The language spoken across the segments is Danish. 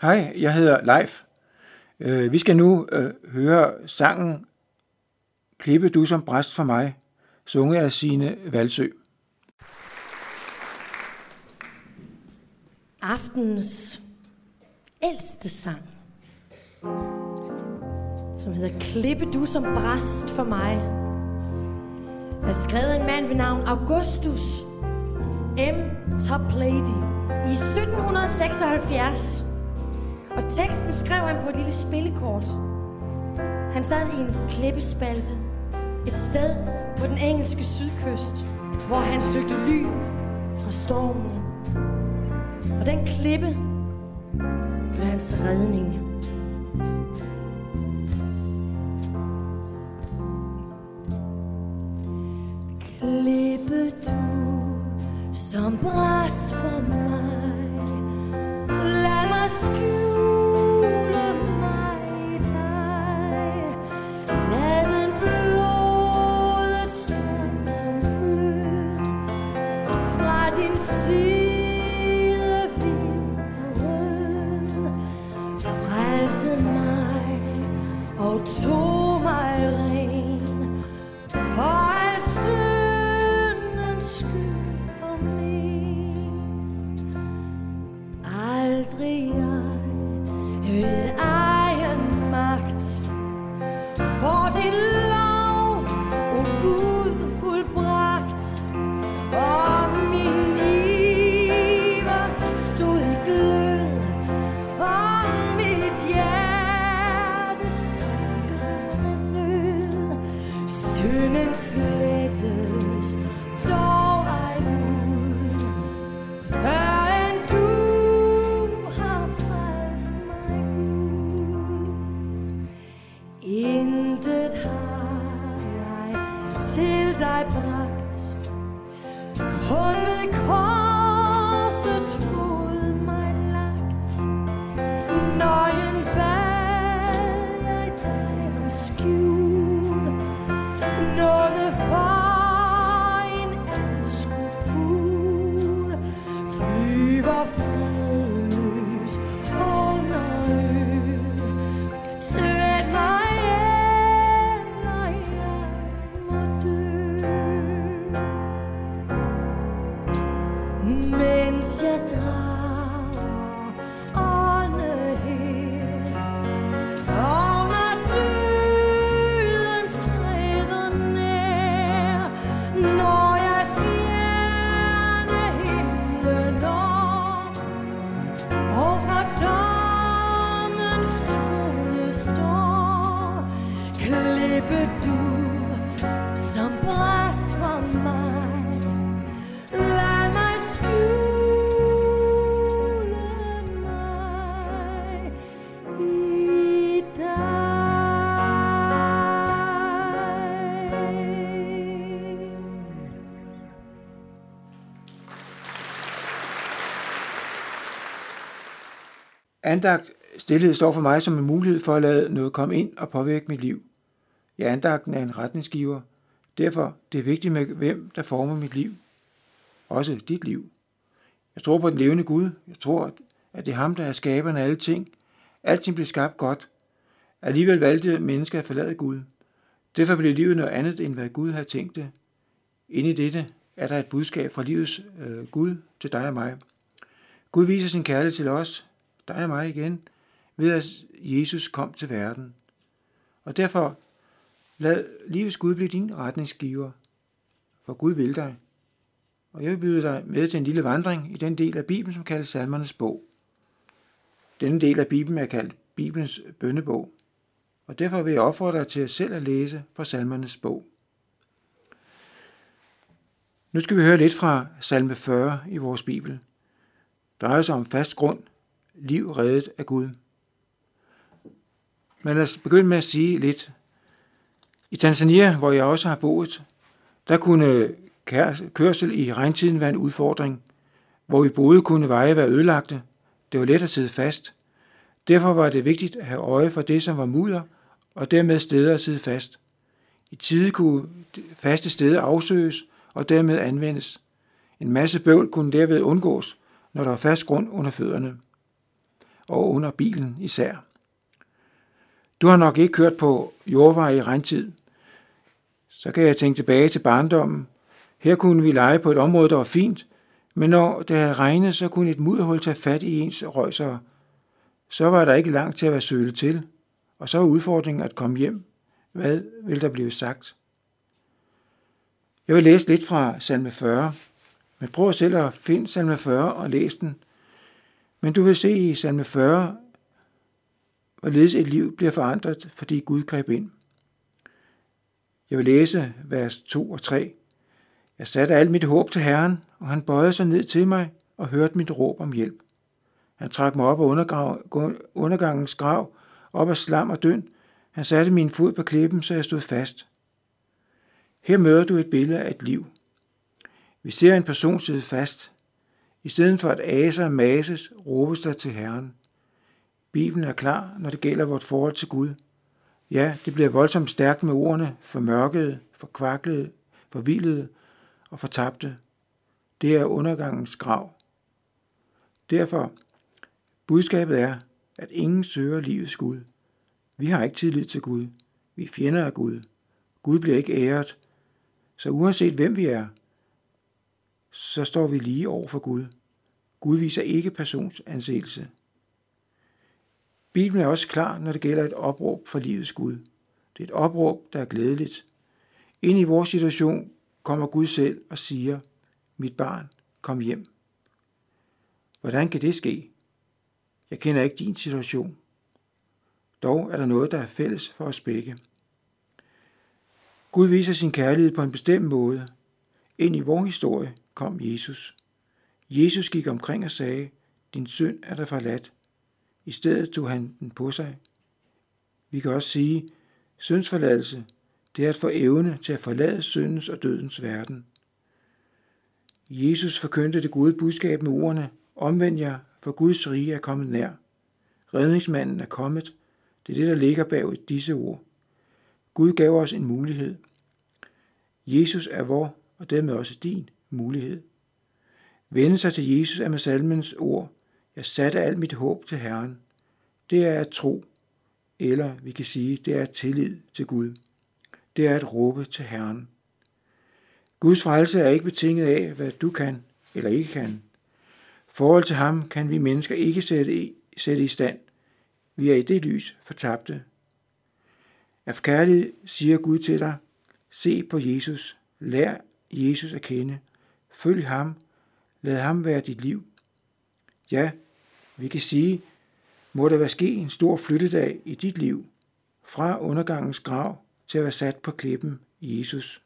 Hej, jeg hedder Leif. Øh, vi skal nu øh, høre sangen Klippe du som bræst for mig, sunget af Signe Valsø. Aftens ældste sang, som hedder Klippe du som bræst for mig, er skrevet af en mand ved navn Augustus M. Toplady i 1776. Og teksten skrev han på et lille spillekort. Han sad i en klippespalte et sted på den engelske sydkyst, hvor han søgte ly fra stormen. Og den klippe blev hans redning. Til dig bragt, kun ved Andagt stillhed står for mig som en mulighed for at lade noget komme ind og påvirke mit liv. Ja, andagten er en retningsgiver. Derfor det er vigtigt med, hvem der former mit liv. Også dit liv. Jeg tror på den levende Gud. Jeg tror, at det er ham, der er skaberen af alle ting. Alting blev skabt godt. Alligevel valgte mennesker at forlade Gud. Derfor blev livet noget andet, end hvad Gud havde tænkt det. Inde i dette er der et budskab fra livets øh, Gud til dig og mig. Gud viser sin kærlighed til os, dig og mig igen, ved at Jesus kom til verden. Og derfor lad livets Gud blive din retningsgiver, for Gud vil dig. Og jeg vil byde dig med til en lille vandring i den del af Bibelen, som kaldes Salmernes bog. Denne del af Bibelen er kaldt Bibelens bønnebog, og derfor vil jeg opfordre dig til selv at læse fra Salmernes bog. Nu skal vi høre lidt fra salme 40 i vores Bibel. Det drejer sig om fast grund, liv reddet af Gud. Men lad os begynde med at sige lidt. I Tanzania, hvor jeg også har boet, der kunne kørsel i regntiden være en udfordring. Hvor vi boede, kunne veje være ødelagte. Det var let at sidde fast. Derfor var det vigtigt at have øje for det, som var mudder, og dermed steder at sidde fast. I tide kunne faste steder afsøges og dermed anvendes. En masse bøvl kunne derved undgås, når der var fast grund under fødderne og under bilen især. Du har nok ikke kørt på jordveje i regntid. Så kan jeg tænke tilbage til barndommen. Her kunne vi lege på et område, der var fint, men når det havde regnet, så kunne et mudderhul tage fat i ens røjsere. Så var der ikke langt til at være sølet til, og så var udfordringen at komme hjem. Hvad vil der blive sagt? Jeg vil læse lidt fra salme 40, men prøv selv at finde salme 40 og læse den. Men du vil se i salme 40, hvorledes et liv bliver forandret, fordi Gud greb ind. Jeg vil læse vers 2 og 3. Jeg satte alt mit håb til Herren, og han bøjede sig ned til mig og hørte mit råb om hjælp. Han trak mig op af undergangens grav, op af slam og døn. Han satte min fod på klippen, så jeg stod fast. Her møder du et billede af et liv. Vi ser en person sidde fast. I stedet for at ase og mases, råbes der til Herren. Bibelen er klar, når det gælder vort forhold til Gud. Ja, det bliver voldsomt stærkt med ordene kvakkel, for vildledt og for tabte. Det er undergangens grav. Derfor, budskabet er, at ingen søger livets Gud. Vi har ikke tillid til Gud. Vi fjender af Gud. Gud bliver ikke æret. Så uanset hvem vi er, så står vi lige over for Gud. Gud viser ikke personsansættelse. Bibelen er også klar, når det gælder et opråb for livets Gud. Det er et opråb, der er glædeligt. Ind i vores situation kommer Gud selv og siger, mit barn, kom hjem. Hvordan kan det ske? Jeg kender ikke din situation. Dog er der noget, der er fælles for os begge. Gud viser sin kærlighed på en bestemt måde. Ind i vor historie kom Jesus. Jesus gik omkring og sagde, din synd er der forladt. I stedet tog han den på sig. Vi kan også sige, syndsforladelse, det er at få evne til at forlade syndens og dødens verden. Jesus forkyndte det gode budskab med ordene, omvend jer, for Guds rige er kommet nær. Redningsmanden er kommet. Det er det, der ligger bag disse ord. Gud gav os en mulighed. Jesus er vor, og dermed også din mulighed. Vende sig til Jesus er med salmens ord. Jeg satte alt mit håb til Herren. Det er at tro, eller vi kan sige, det er tillid til Gud. Det er at råbe til Herren. Guds frelse er ikke betinget af, hvad du kan eller ikke kan. Forhold til ham kan vi mennesker ikke sætte i, sætte i stand. Vi er i det lys fortabte. Af kærlighed siger Gud til dig, se på Jesus, lær Jesus at kende, følg ham, lad ham være dit liv. Ja, vi kan sige, må der være ske en stor flyttedag i dit liv, fra undergangens grav til at være sat på klippen Jesus.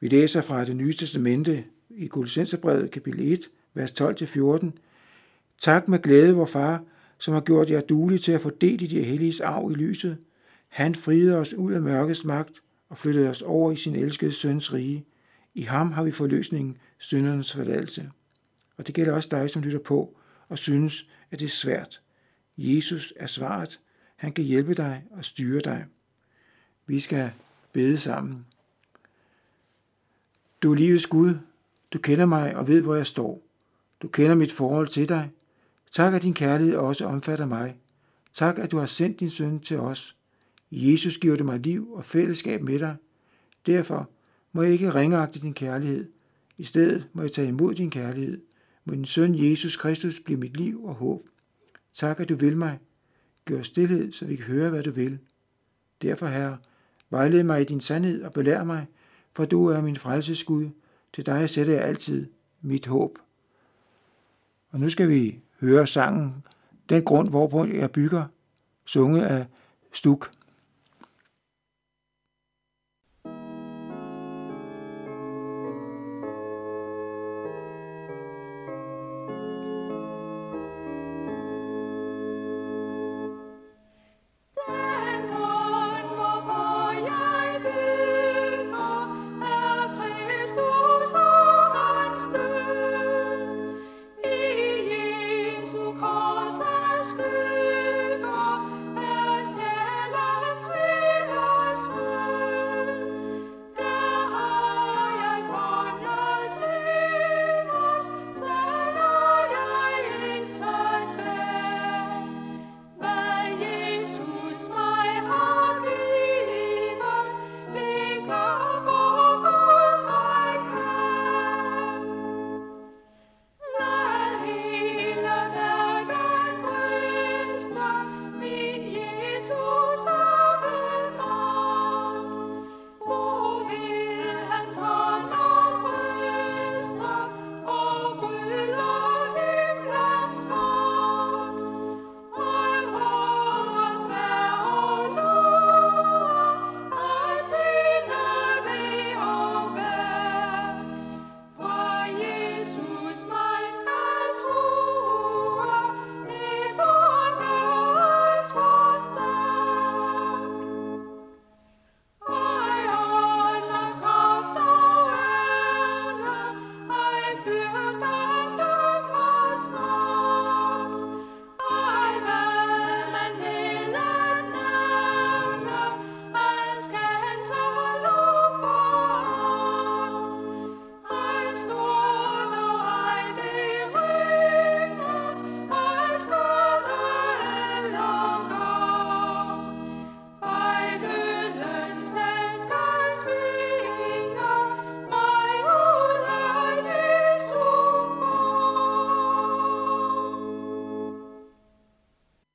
Vi læser fra det nye testamente i Kolossenserbrevet kapitel 1, vers 12-14. Tak med glæde, vor far, som har gjort jer duelige til at få del i de helliges arv i lyset. Han friede os ud af mørkets magt og flyttede os over i sin elskede søns rige. I ham har vi forløsningen, syndernes forladelse. Og det gælder også dig, som lytter på og synes, at det er svært. Jesus er svaret. Han kan hjælpe dig og styre dig. Vi skal bede sammen. Du er livets Gud. Du kender mig og ved, hvor jeg står. Du kender mit forhold til dig. Tak, at din kærlighed også omfatter mig. Tak, at du har sendt din søn til os. Jesus giver du mig liv og fællesskab med dig. Derfor må jeg ikke ringeagte din kærlighed. I stedet må jeg tage imod din kærlighed. Må din søn Jesus Kristus blive mit liv og håb. Tak, at du vil mig. Gør stillhed, så vi kan høre, hvad du vil. Derfor, Herre, vejled mig i din sandhed og belær mig, for du er min frelsesgud. Til dig sætter jeg altid mit håb. Og nu skal vi høre sangen Den grund, hvorpå jeg bygger, sunget af Stuk.